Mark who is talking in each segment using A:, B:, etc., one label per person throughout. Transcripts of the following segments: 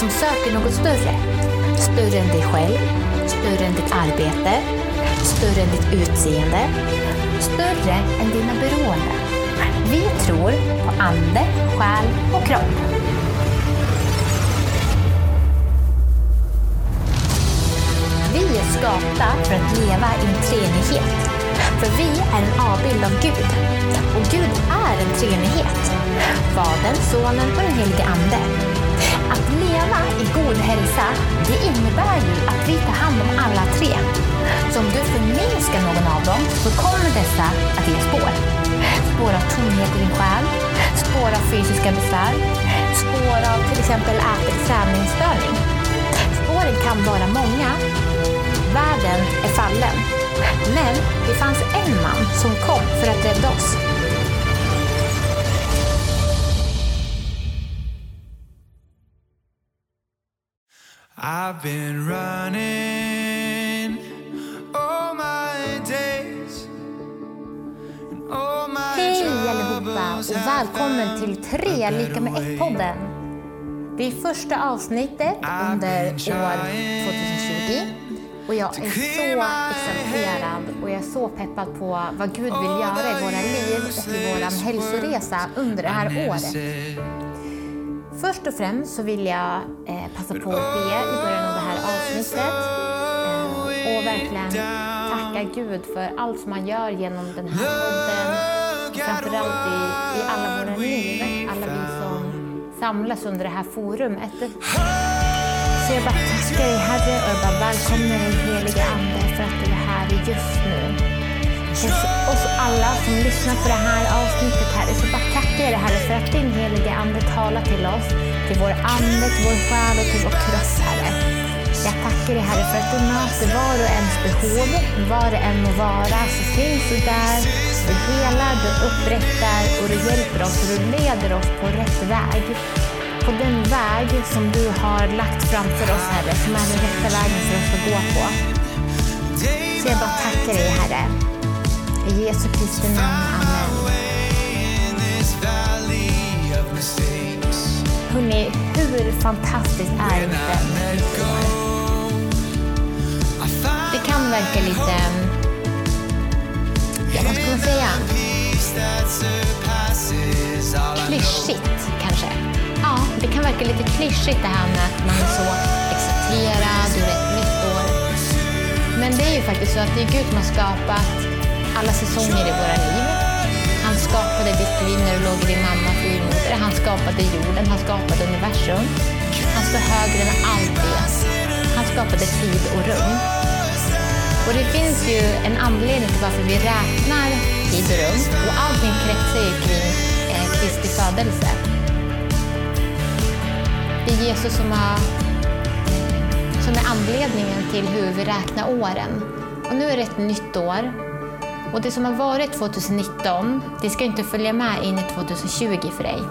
A: som söker något större. Större än dig själv, större än ditt arbete, större än ditt utseende, större än dina beroenden. Vi tror på ande, själ och kropp. Vi är skapta för att leva i en treenighet. För vi är en avbild av Gud. Och Gud är en treenighet. Fadern, Sonen och den helige Ande. Att leva i god hälsa, det innebär ju att vi tar hand om alla tre. Så om du förminskar någon av dem så kommer dessa att ge spår. Spår av tomhet i din själ, spår av fysiska besvär, spår av till exempel ätlig träningsstörning. Spåren kan vara många. Världen är fallen. Men det fanns en man som kom för att rädda oss.
B: I've been running all my days and all my
A: Hej allihopa och välkommen till 3 lika med 1-podden. Det är första avsnittet under år 2020 och jag är så exalterad och jag är så peppad på vad Gud vill göra i våra liv och i vår hälsoresa under det här året. Först och främst så vill jag eh, passa på att be i början av det här avsnittet eh, och verkligen tacka Gud för allt som han gör genom den här podden framförallt i, i alla våra liv, alla vi som samlas under det här forumet. Så jag bara tackar dig Herre och jag bara välkomnar dig Helige Ande för att du är här just nu. Och oss och alla som lyssnar på det här avsnittet Herre, så bara tackar jag dig Herre för att din helige Ande talar till oss, till vår ande, till vår själ och till vår kropp Herre. Jag tackar dig Herre för att du möter var och ens behov, var det än må vara, så finns du där, du helar, du upprättar och du hjälper oss och du leder oss på rätt väg. På den väg som du har lagt framför oss Herre, som är den rätta vägen för oss att gå på. Så jag bara tackar dig Herre. I Jesu Kristi namn. Amen. Hörrni, hur fantastiskt är inte Det kan verka lite, mm, ja vad ska man säga, klyschigt kanske. Ja, det kan verka lite klyschigt det här med att man är så exalterad ur ett nytt år. Men det är ju faktiskt så att det är Gud som har skapat alla säsonger i våra liv. Han skapade ditt liv när du låg i din mammas livmoder. Han skapade jorden, han skapade universum. Han står högre än allt det. Han skapade tid och rum. Och det finns ju en anledning till varför vi räknar tid och rum. Och allting kretsar ju kring eh, Kristi födelse. Det är Jesus som, har, som är anledningen till hur vi räknar åren. Och nu är det ett nytt år. Och det som har varit 2019, det ska inte följa med in i 2020 för dig.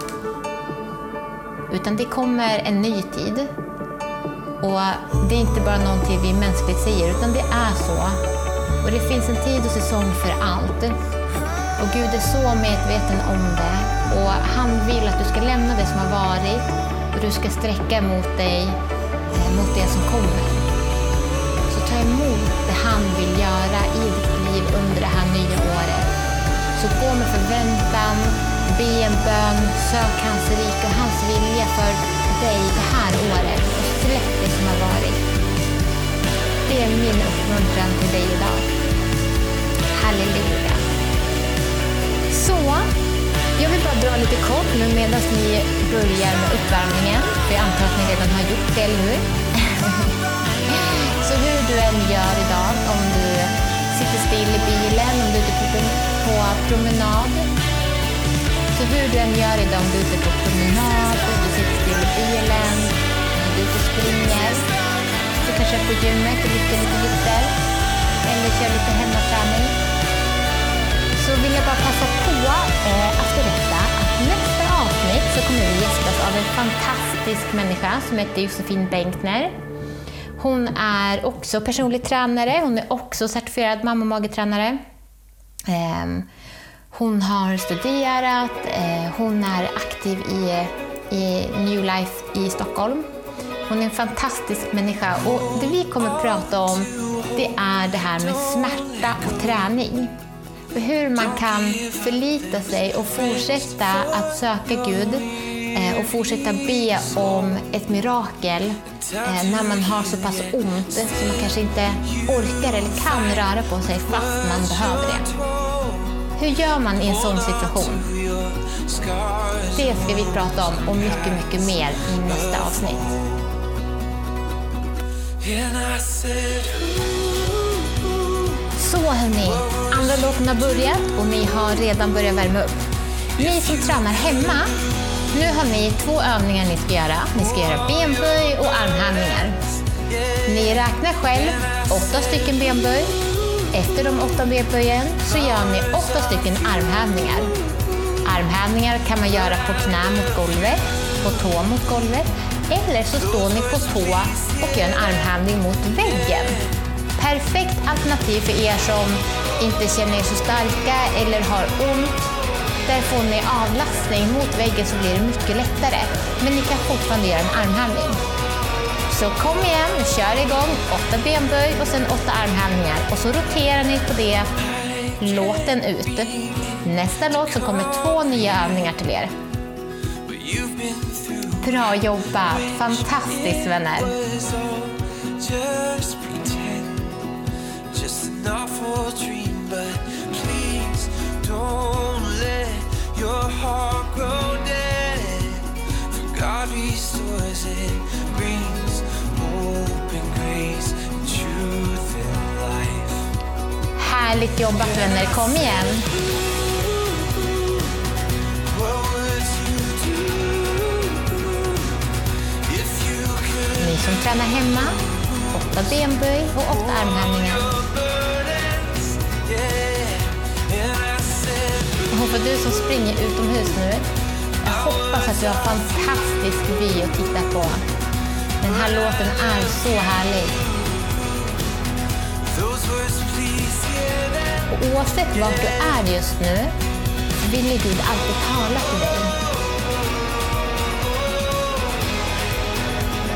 A: Utan det kommer en ny tid. Och det är inte bara någonting vi mänskligt säger, utan det är så. Och det finns en tid och säsong för allt. Och Gud är så medveten om det. Och han vill att du ska lämna det som har varit och du ska sträcka mot dig eh, mot det som kommer. Så ta emot det han vill göra i dig liv under det här nya året. Så gå med förväntan, be en bön, sök hans rike och hans vilja för dig det här året och släpp det som har varit. Det är min uppmuntran till dig idag. Halleluja. Så, jag vill bara dra lite kort nu medan ni börjar med uppvärmningen. För jag antar att ni redan har gjort det, eller hur? Så hur du än gör idag, om still i bilen, om du är ute på, på promenad. Så hur du än gör idag, om du är ute på promenad, du sitter still i bilen, om du är ute och springer, du kanske är på gymmet och lyfter lite vikter, eller kör lite hemmaträning. Så vill jag bara passa på eh, att berätta att nästa avsnitt så kommer vi gästas av en fantastisk människa som heter Josefin Bengtner. Hon är också personlig tränare, hon är också certifierad mamma och magetränare. Ehm, hon har studerat, eh, hon är aktiv i i New Life i Stockholm. Hon är en fantastisk människa och det vi kommer att prata om det är det här med smärta och träning. Och hur man kan förlita sig och fortsätta att söka Gud och fortsätta be om ett mirakel eh, när man har så pass ont så man kanske inte orkar eller kan röra på sig fast man behöver det. Hur gör man i en sån situation? Det ska vi prata om och mycket, mycket mer i nästa avsnitt. Så hörni, andra låten har börjat och ni har redan börjat värma upp. Ni som tränar hemma, nu har ni två övningar ni ska göra. Ni ska göra benböj och armhävningar. Ni räknar själv åtta stycken benböj. Efter de åtta benböjen så gör ni åtta stycken armhävningar. Armhävningar kan man göra på knä mot golvet, på tå mot golvet eller så står ni på tå och gör en armhävning mot väggen. Perfekt alternativ för er som inte känner er så starka eller har ont. Där får ni avlastning mot väggen så blir det mycket lättare. Men ni kan fortfarande göra en armhävning. Så kom igen, kör igång. Åtta benböj och sen åtta armhävningar. Och så roterar ni på det låten ut. Nästa låt så kommer två nya övningar till er. Bra jobbat! Fantastiskt vänner!
B: just just an awful dream. But please don't let your heart grow dead. For God restores it, brings hope and grace, and truth and life.
A: Härligt jobbat vänner, kom igen! Ni som tränar hemma, åtta benböj och åtta armhävningar. För du som springer utomhus nu, jag hoppas att du har fantastisk vy att titta på. Den här låten är så härlig. Och oavsett var du är just nu, så vill ju Gud alltid tala till dig.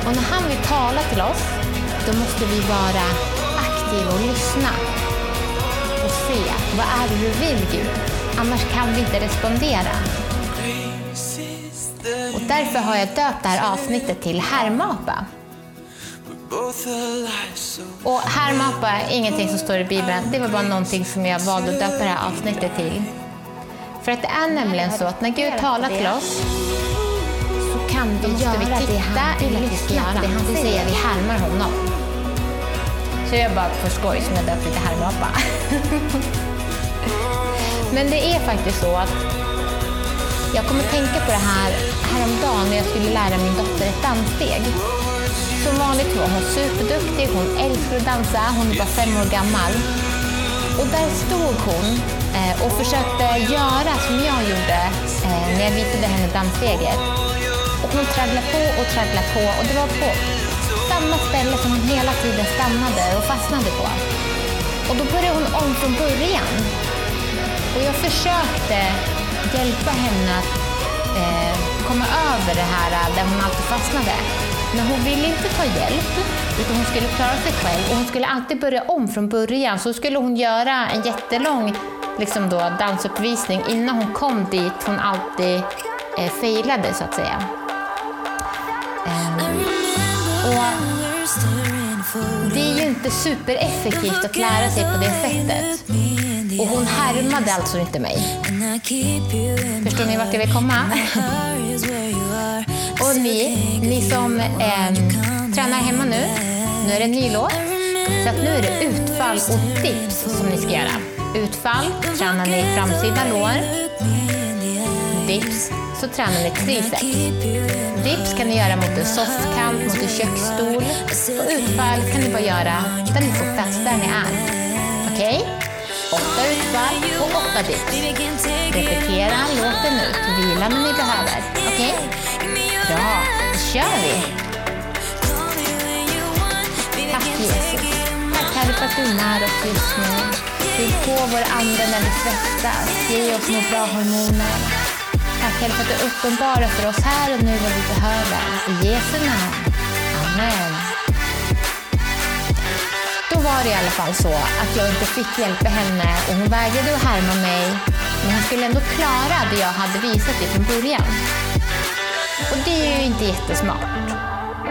A: Och när han vill tala till oss, då måste vi vara aktiva och lyssna. Och se, vad är det du vill Gud? Annars kan vi inte respondera. Och därför har jag döpt det här avsnittet till Härmapa. Och härmapa är ingenting som står i Bibeln. Det var bara någonting som jag valde att döpa det här avsnittet till. För att det är nämligen så att när Gud talar till oss så kan vi måste vi titta lyssna på det han säger. Vi härmar honom. Så jag bara för skoj som jag döpte till härmapa. Men det är faktiskt så att jag kommer tänka på det här häromdagen när jag skulle lära min dotter ett danssteg. Som vanligt var hon superduktig, hon älskar att dansa, hon är bara fem år gammal. Och där stod hon eh, och försökte göra som jag gjorde eh, när jag visade henne danssteget. Och hon tragglade på och tragglade på och det var på samma ställe som hon hela tiden stannade och fastnade på. Och då började hon om från början. Och jag försökte hjälpa henne att eh, komma över det här eh, där hon alltid fastnade. Men hon ville inte ta hjälp, utan hon skulle klara sig själv. Och hon skulle alltid börja om från början. Så skulle hon göra en jättelång liksom då, dansuppvisning innan hon kom dit hon alltid eh, failade, så att säga. Eh, och det är ju inte supereffektivt att lära sig på det sättet. Och hon härmade alltså inte mig. Förstår ni vart jag vill komma? Och ni, ni som eh, tränar hemma nu, nu är det en ny låt. Så att nu är det utfall och dips som ni ska göra. Utfall tränar ni framsida lår. Dips så tränar ni triceps. Dips kan ni göra mot en soffkant, mot en köksstol. Och utfall kan ni bara göra där ni får plats, där ni är. Okej? Åtta utfall och åtta dips. Repetera låten ut. Vila när ni behöver. Okej? Bra, då kör vi! Tack Jesus. Tack Herre för att du är nära oss just nu. Fyll på vår ande när vi svettas. Ge oss några bra hormoner. Tack Herre för att du uppenbarar för oss här och nu vad vi behöver. I Jesu namn. Amen. Då var det i alla fall så att jag inte fick hjälpa henne och hon vägrade att härma mig. Men hon skulle ändå klara det jag hade visat dig från början. Och det är ju inte jättesmart.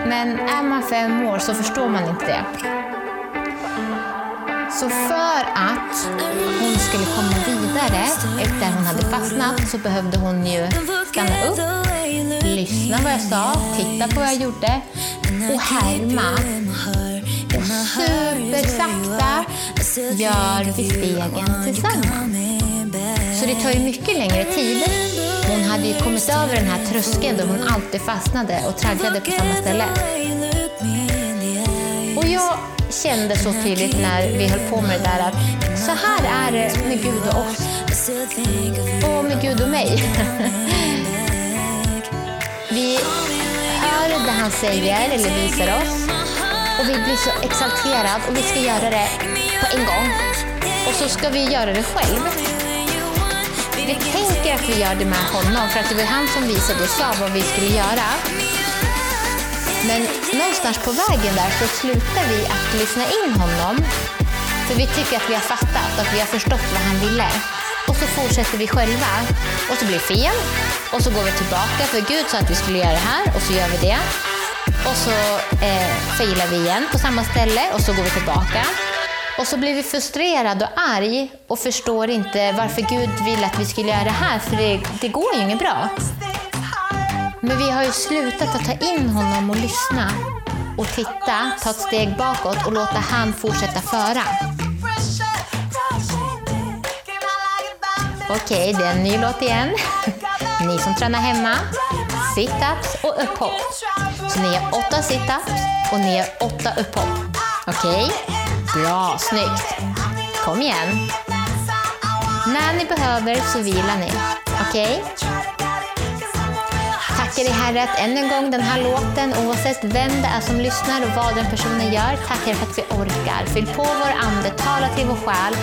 A: Men är man fem år så förstår man inte det. Så för att hon skulle komma vidare efter att hon hade fastnat så behövde hon ju stanna upp, lyssna vad jag sa, titta på vad jag gjorde och härma. Supersakta gör vi stegen tillsammans. Så det tar ju mycket längre tid. Hon hade ju kommit över den här tröskeln då hon alltid fastnade och tragglade på samma ställe. Och jag kände så tydligt när vi höll på med det där att så här är det med Gud och oss. Och med Gud och mig. vi hör det han säger eller visar oss och vi blir så exalterade och vi ska göra det på en gång. Och så ska vi göra det själv. Vi tänker att vi gör det med honom för att det var han som visade och sa vad vi skulle göra. Men någonstans på vägen där så slutar vi att lyssna in honom. För vi tycker att vi har fattat, att vi har förstått vad han ville. Och så fortsätter vi själva. Och så blir det fel. Och så går vi tillbaka, för Gud sa att vi skulle göra det här och så gör vi det. Och så eh, failar vi igen på samma ställe och så går vi tillbaka. Och så blir vi frustrerade och arg och förstår inte varför Gud vill att vi skulle göra det här, för det, det går ju inget bra. Men vi har ju slutat att ta in honom och lyssna och titta, ta ett steg bakåt och låta han fortsätta föra. Okej, det är en ny låt igen. Ni som tränar hemma, sit-ups och upphopp. Så ni gör åtta sit-ups och ni gör åtta upphopp. Okej? Bra, snyggt. Kom igen. När ni behöver så vilar ni. Okej? Tackar dig Herre att än en gång den här låten, oavsett vem det är som lyssnar och vad den personen gör, tackar för att vi orkar. Fyll på vår ande, tala till vår själ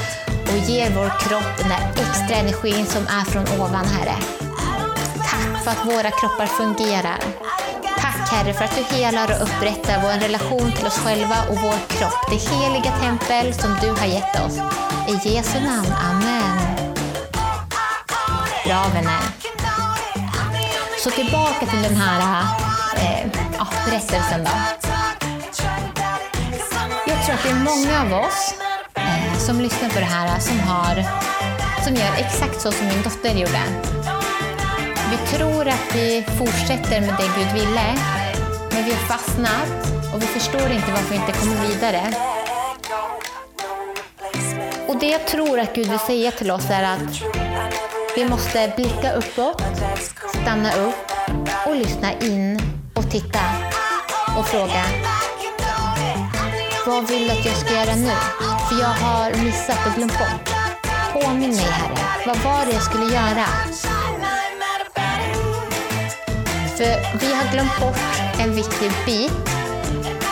A: och ger vår kropp den där extra energin som är från ovan, Herre. För att våra kroppar fungerar. Tack Herre för att du helar och upprättar vår relation till oss själva och vår kropp, det heliga tempel som du har gett oss. I Jesu namn, Amen. Bra vänner. Så tillbaka till den här eh, ja, berättelsen då. Jag tror att det är många av oss eh, som lyssnar på det här som, har, som gör exakt så som min dotter gjorde. Vi tror att vi fortsätter med det Gud ville, men vi har fastnat och vi förstår inte varför vi inte kommer vidare. Och det jag tror att Gud vill säga till oss är att vi måste blicka uppåt, stanna upp och lyssna in och titta och fråga vad vill du att jag ska göra nu? För jag har missat och glömt bort. Påminn mig Herre, vad var det jag skulle göra? För vi har glömt bort en viktig bit.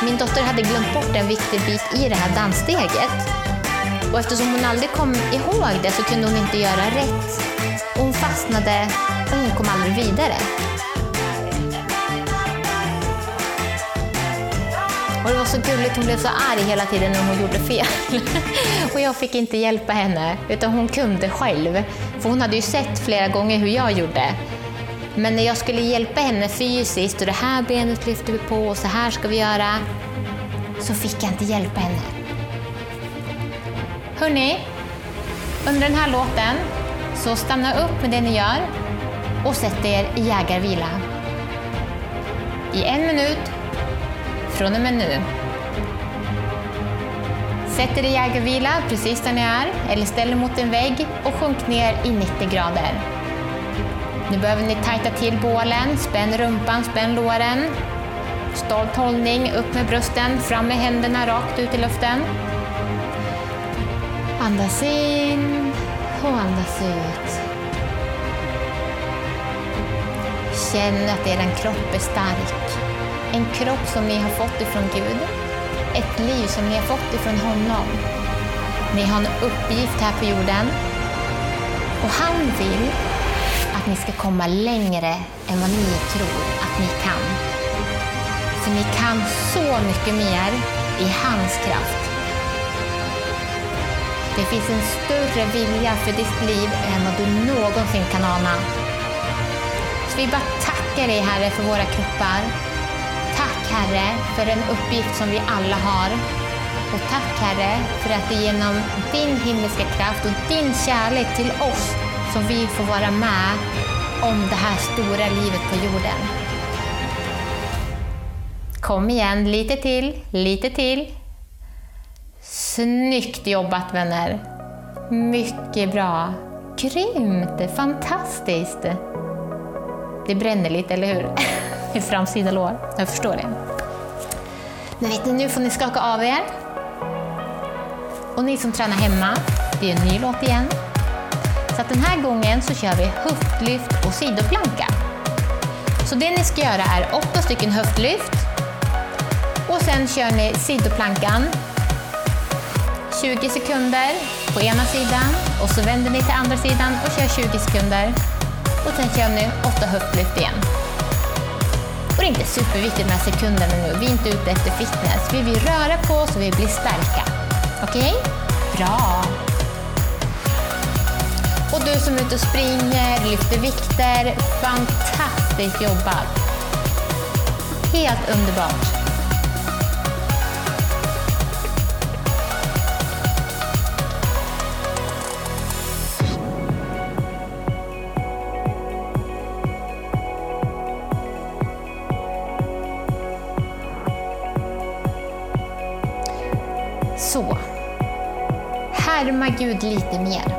A: Min dotter hade glömt bort en viktig bit i det här danssteget. Och eftersom hon aldrig kom ihåg det så kunde hon inte göra rätt. Och hon fastnade och hon kom aldrig vidare. Och det var så gulligt, hon blev så arg hela tiden när hon gjorde fel. och jag fick inte hjälpa henne, utan hon kunde själv. För hon hade ju sett flera gånger hur jag gjorde. Men när jag skulle hjälpa henne fysiskt och det här benet lyfter vi på och så här ska vi göra, så fick jag inte hjälpa henne. Hörni, under den här låten, så stanna upp med det ni gör och sätt er i jägarvila. I en minut från och med nu. Sätt er i jägarvila precis där ni är eller ställ er mot en vägg och sjunk ner i 90 grader. Nu behöver ni tajta till bålen, spänn rumpan, spänn låren. Stolt hållning, upp med brösten, fram med händerna rakt ut i luften. Andas in och andas ut. Känn att er kropp är stark. En kropp som ni har fått ifrån Gud. Ett liv som ni har fått ifrån honom. Ni har en uppgift här på jorden. Och han vill ni ska komma längre än vad ni tror att ni kan. För ni kan så mycket mer i hans kraft. Det finns en större vilja för ditt liv än vad du någonsin kan ana. Så vi bara tackar dig Herre för våra kroppar. Tack Herre för den uppgift som vi alla har. Och tack Herre för att det genom din himmelska kraft och din kärlek till oss som vi får vara med om det här stora livet på jorden. Kom igen, lite till, lite till. Snyggt jobbat vänner! Mycket bra! Grymt! Fantastiskt! Det bränner lite, eller hur? I framsida lår. Jag förstår det. Men vet ni, nu får ni skaka av er. Och ni som tränar hemma, det är en ny låt igen. Så att den här gången så kör vi höftlyft och sidoplanka. Så det ni ska göra är åtta stycken höftlyft. Och sen kör ni sidoplankan 20 sekunder på ena sidan och så vänder ni till andra sidan och kör 20 sekunder. Och sen kör ni åtta höftlyft igen. Och det är inte superviktigt med sekunderna nu. Vi är inte ute efter fitness. Vi vill röra på oss och vi blir starka. Okej? Bra! Och du som är ute och springer, lyfter vikter, fantastiskt jobbat! Helt underbart! Så. Härma Gud lite mer.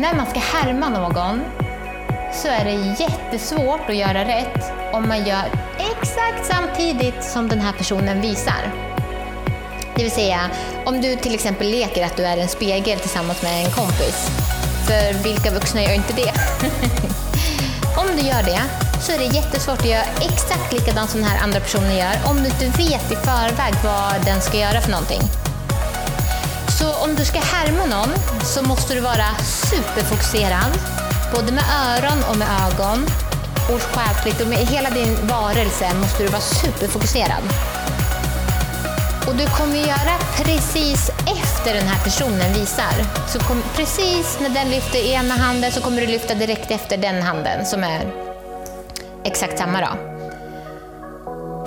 A: När man ska härma någon så är det jättesvårt att göra rätt om man gör exakt samtidigt som den här personen visar. Det vill säga, om du till exempel leker att du är en spegel tillsammans med en kompis. För vilka vuxna gör inte det? om du gör det så är det jättesvårt att göra exakt likadant som den här andra personen gör om du inte vet i förväg vad den ska göra för någonting. Så om du ska härma någon så måste du vara superfokuserad, både med öron och med ögon. Och själsligt och med hela din varelse måste du vara superfokuserad. Och du kommer göra precis efter den här personen visar. Så kom, precis när den lyfter ena handen så kommer du lyfta direkt efter den handen som är exakt samma. Då.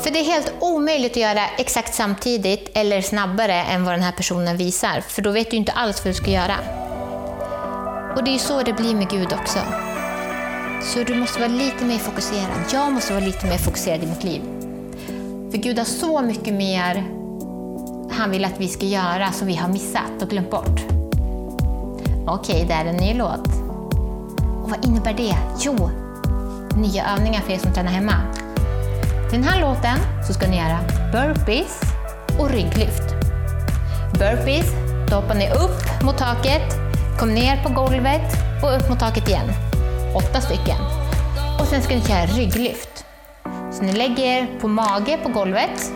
A: För det är helt omöjligt att göra exakt samtidigt eller snabbare än vad den här personen visar. För då vet du inte alls vad du ska göra. Och det är ju så det blir med Gud också. Så du måste vara lite mer fokuserad. Jag måste vara lite mer fokuserad i mitt liv. För Gud har så mycket mer han vill att vi ska göra som vi har missat och glömt bort. Okej, okay, det är en ny låt. Och vad innebär det? Jo, nya övningar för er som tränar hemma. Till den här låten så ska ni göra burpees och rygglyft. Burpees, då hoppar ni upp mot taket, kom ner på golvet och upp mot taket igen. Åtta stycken. Och sen ska ni köra rygglyft. Så ni lägger er på mage på golvet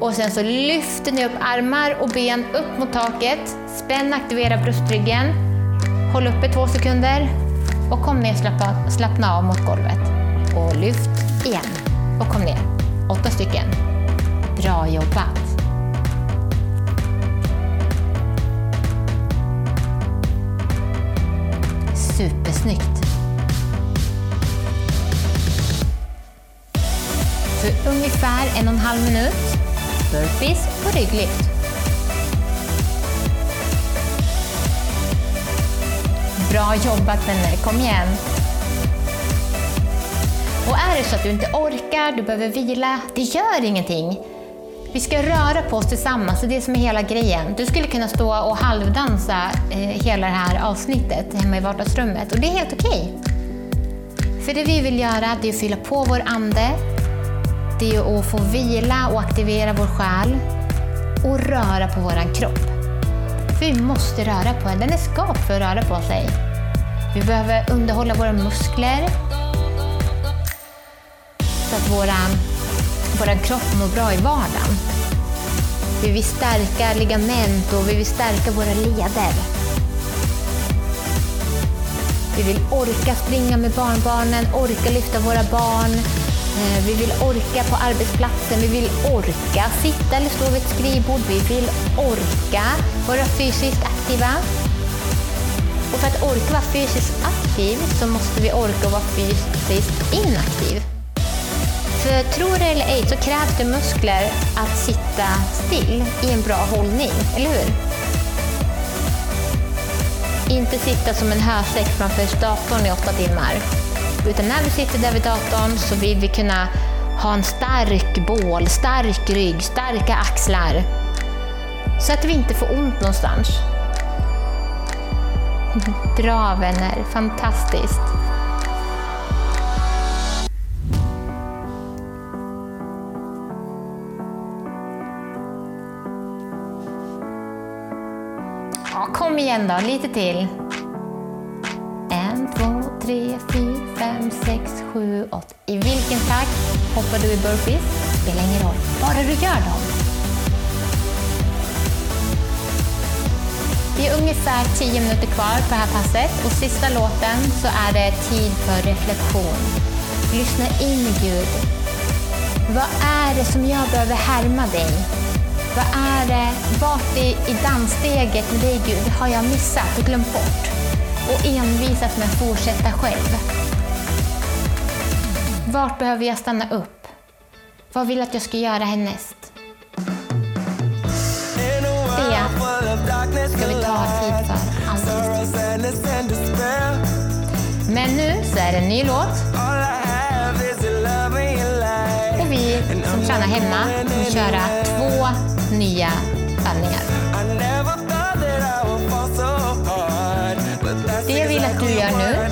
A: och sen så lyfter ni upp armar och ben upp mot taket. Spänn, aktivera bröstryggen. Håll uppe två sekunder och kom ner, slappna, slappna av mot golvet. Och lyft igen och kom ner. Åtta stycken. Bra jobbat! Supersnyggt! För ungefär en och en halv minut burpees på rygglyft. Bra jobbat vänner, kom igen! Och är det så att du inte orkar, du behöver vila, det gör ingenting. Vi ska röra på oss tillsammans, det är det som är hela grejen. Du skulle kunna stå och halvdansa eh, hela det här avsnittet hemma i vardagsrummet och det är helt okej. Okay. För det vi vill göra det är att fylla på vår ande, det är att få vila och aktivera vår själ och röra på vår kropp. För vi måste röra på den, den är skapt för att röra på sig. Vi behöver underhålla våra muskler så att våran, våran kropp mår bra i vardagen. Vi vill stärka ligament och vi vill stärka våra leder. Vi vill orka springa med barnbarnen, orka lyfta våra barn. Eh, vi vill orka på arbetsplatsen, vi vill orka sitta eller stå vid ett skrivbord. Vi vill orka vara fysiskt aktiva. Och för att orka vara fysiskt aktiv så måste vi orka vara fysiskt inaktiv. För tror det eller ej så krävs det muskler att sitta still i en bra hållning, eller hur? Inte sitta som en hösäck framför datorn i åtta timmar. Utan när vi sitter där vid datorn så vill vi kunna ha en stark bål, stark rygg, starka axlar. Så att vi inte får ont någonstans. Bra vänner, fantastiskt. Kom igen då, lite till. En, två, tre, fyra, fem, sex, sju, åtta. I vilken takt hoppar du i burpees? Spelar ingen roll, bara du gör dem. Det är ungefär 10 minuter kvar på det här passet och sista låten så är det tid för reflektion. Lyssna in i Gud. Vad är det som jag behöver härma dig? Vad är det, vart i, i danssteget med dig Gud har jag missat och glömt bort? Och envisat med att fortsätta själv. Vart behöver jag stanna upp? Vad vill att jag ska göra härnäst? Det ska vi ta tid för alldeles. Men nu så är det en ny låt och vi som tränar hemma kommer köra två nya övningar. Det jag vill att du gör nu,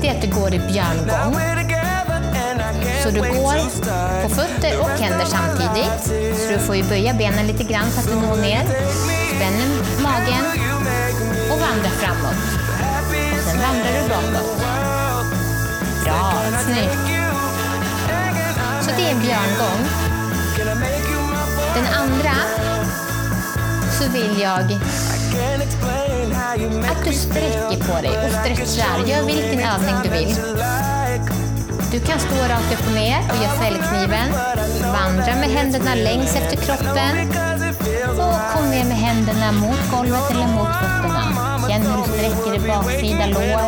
A: det är att du går i björngång. Så du går på fötter och händer samtidigt. Så du får ju böja benen lite grann så att du når ner. Spänner magen och vandrar framåt. Och sen vandrar du bakåt. Bra, snyggt. Så det är en björngång. Den andra så vill jag att du sträcker på dig och stretchar. Gör vilken övning du vill. Du kan stå rakt upp och ner och göra fällkniven. Vandra med händerna längs efter kroppen. Och kom ner med händerna mot golvet eller mot fötterna. Känn hur du sträcker i baksida lår.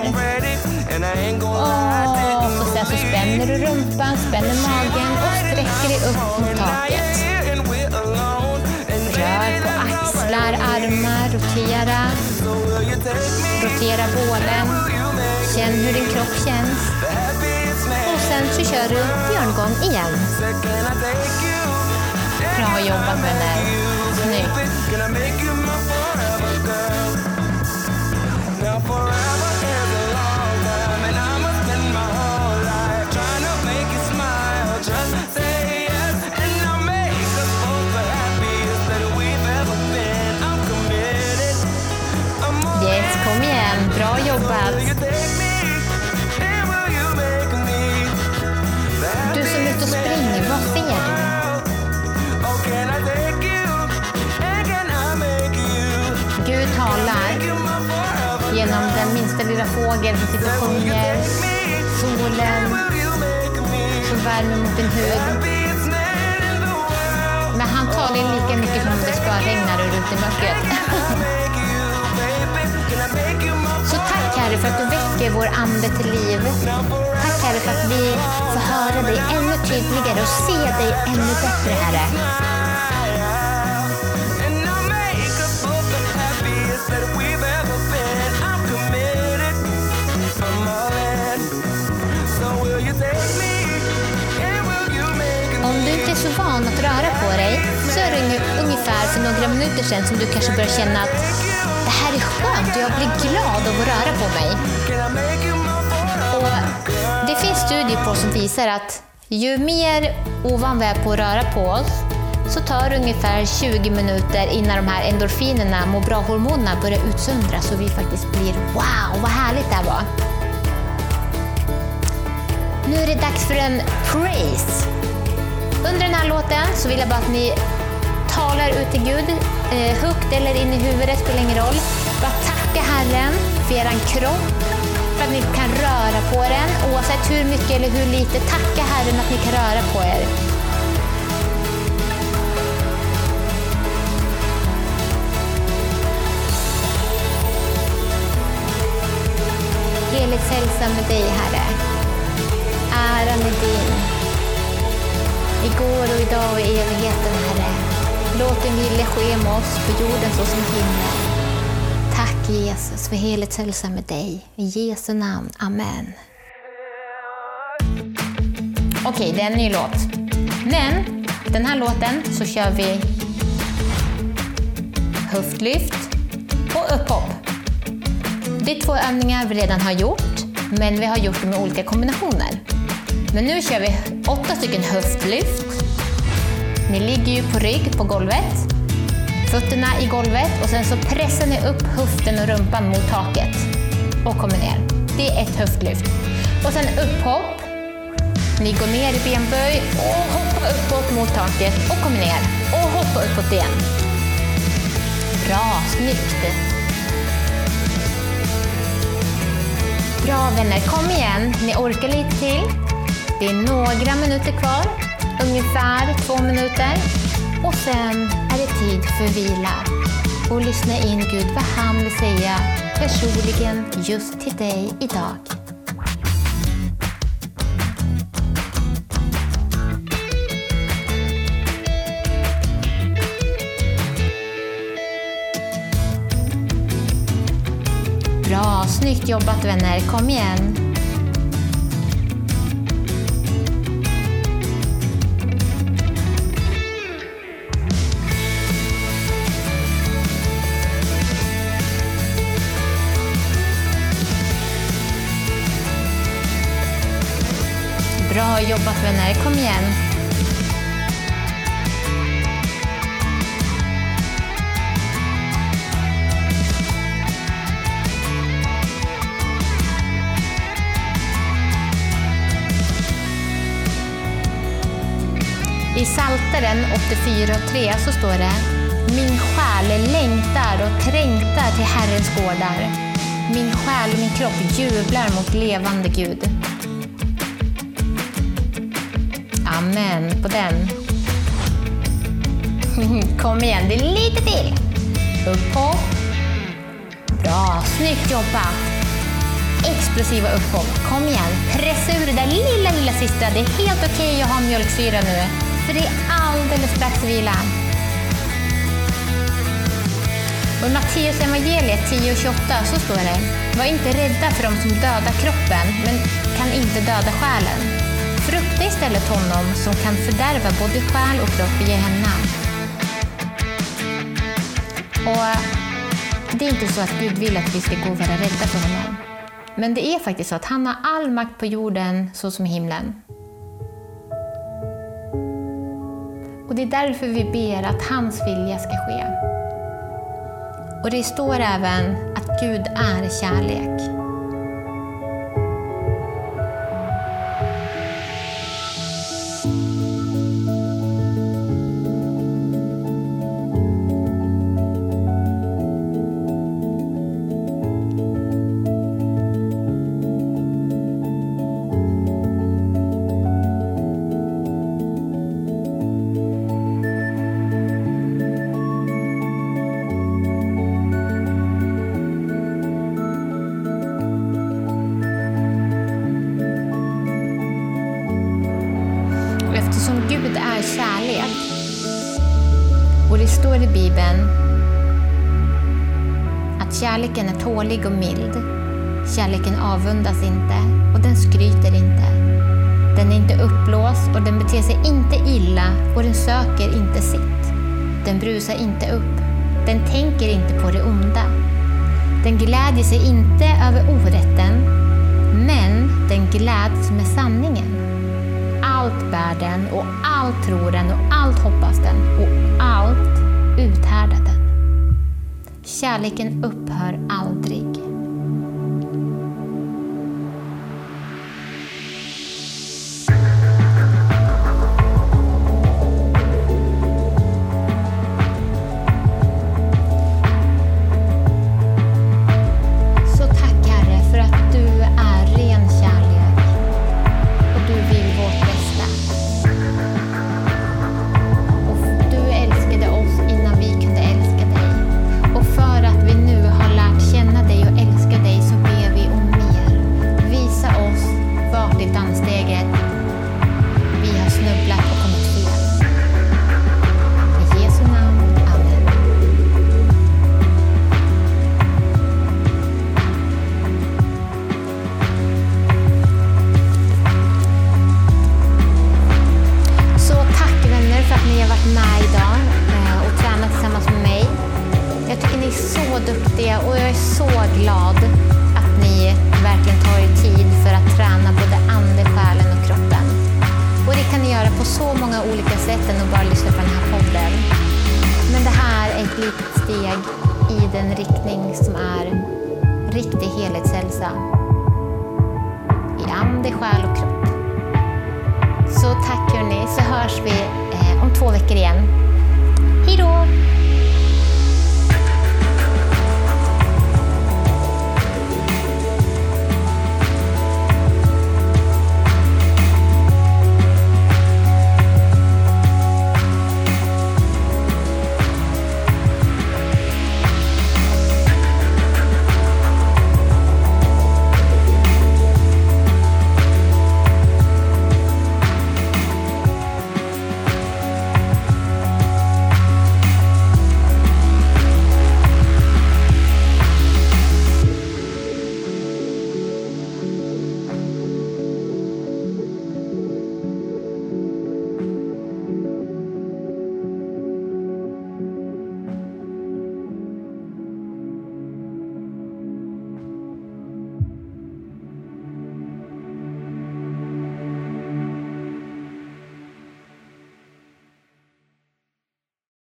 A: Och så så spänner du rumpan, spänner magen och sträcker dig upp mot taket. Rör på axlar, armar, rotera. Rotera bålen. Känn hur din kropp känns. Och sen så kör du björngång igen. Bra jobbat vänner. Snyggt. Babs. Du som är ute och springer, vad ser du? Gud talar genom den minsta lilla fågel som sitter och sjunger, solen som värmer mot din hud. Men han talar lika mycket som om det spöregnar och ute i mörkret. Så tack Herre för att du väcker vår ande till liv. Tack Herre för att vi får höra dig ännu tydligare och se dig ännu bättre Herre. Om du inte är så van att röra på dig så är det ungefär för några minuter sedan som du kanske börjar känna att och jag blir glad av att röra på mig. Och det finns studier på som visar att ju mer ovan vi är på att röra på oss så tar det ungefär 20 minuter innan de här endorfinerna, må bra-hormonerna börjar utsöndras och vi faktiskt blir wow, vad härligt det här var. Nu är det dags för en praise. Under den här låten så vill jag bara att ni talar ut till Gud, eh, högt eller in i huvudet, spelar ingen roll. Bara tacka Herren för er kropp, för att ni kan röra på den oavsett hur mycket eller hur lite. Tacka Herren att ni kan röra på er. Heligt hälsa med dig, Herre. Äran är din. Igår och idag och i evigheten, Herre. Låt din vilja ske med oss på jorden så som himlen. Tack Jesus för heligt hälsa med dig. I Jesu namn. Amen. Okej, det är en ny låt. Men den här låten så kör vi höftlyft och upphopp. Det är två övningar vi redan har gjort, men vi har gjort dem i olika kombinationer. Men nu kör vi åtta stycken höftlyft. Ni ligger ju på rygg på golvet, fötterna i golvet och sen så pressar ni upp höften och rumpan mot taket och kommer ner. Det är ett höftlyft. Och sen upphopp. Ni går ner i benböj och hoppar uppåt mot taket och kommer ner. Och hoppa uppåt igen. Bra, snyggt! Bra vänner, kom igen. Ni orkar lite till. Det är några minuter kvar. Ungefär två minuter. Och sen är det tid för vila. Och lyssna in Gud vad han vill säga personligen just till dig idag. Bra, snyggt jobbat vänner. Kom igen. Jobbat vänner. Kom igen. I Saltaren 84.3 så står det Min själ längtar och trängtar till Herrens gårdar. Min själ och min kropp jublar mot levande Gud. Amen på den. Kom igen, det är lite till. Upphopp. Bra, snyggt jobbat. Explosiva upphopp. Kom igen, pressa ur det där lilla, lilla sista. Det är helt okej att ha mjölksyra nu, för det är alldeles strax vila. Och I Matteus evangeliet 10 28 så står det Var inte rädda för dem som dödar kroppen, men kan inte döda själen. Frukta istället honom som kan fördärva både själ och kropp i Gehenna. Och det är inte så att Gud vill att vi ska gå och vara rädda för honom. Men det är faktiskt så att han har all makt på jorden så som i himlen. Och det är därför vi ber att hans vilja ska ske. Och det står även att Gud är kärlek. Och det står i Bibeln att kärleken är tålig och mild. Kärleken avundas inte och den skryter inte. Den är inte uppblåst och den beter sig inte illa och den söker inte sitt. Den brusar inte upp. Den tänker inte på det onda. Den glädjer sig inte över orätten, men den gläds med sanningen. Allt bär den och allt tror den och allt hoppas den och allt uthärda den. Kärleken upphör aldrig.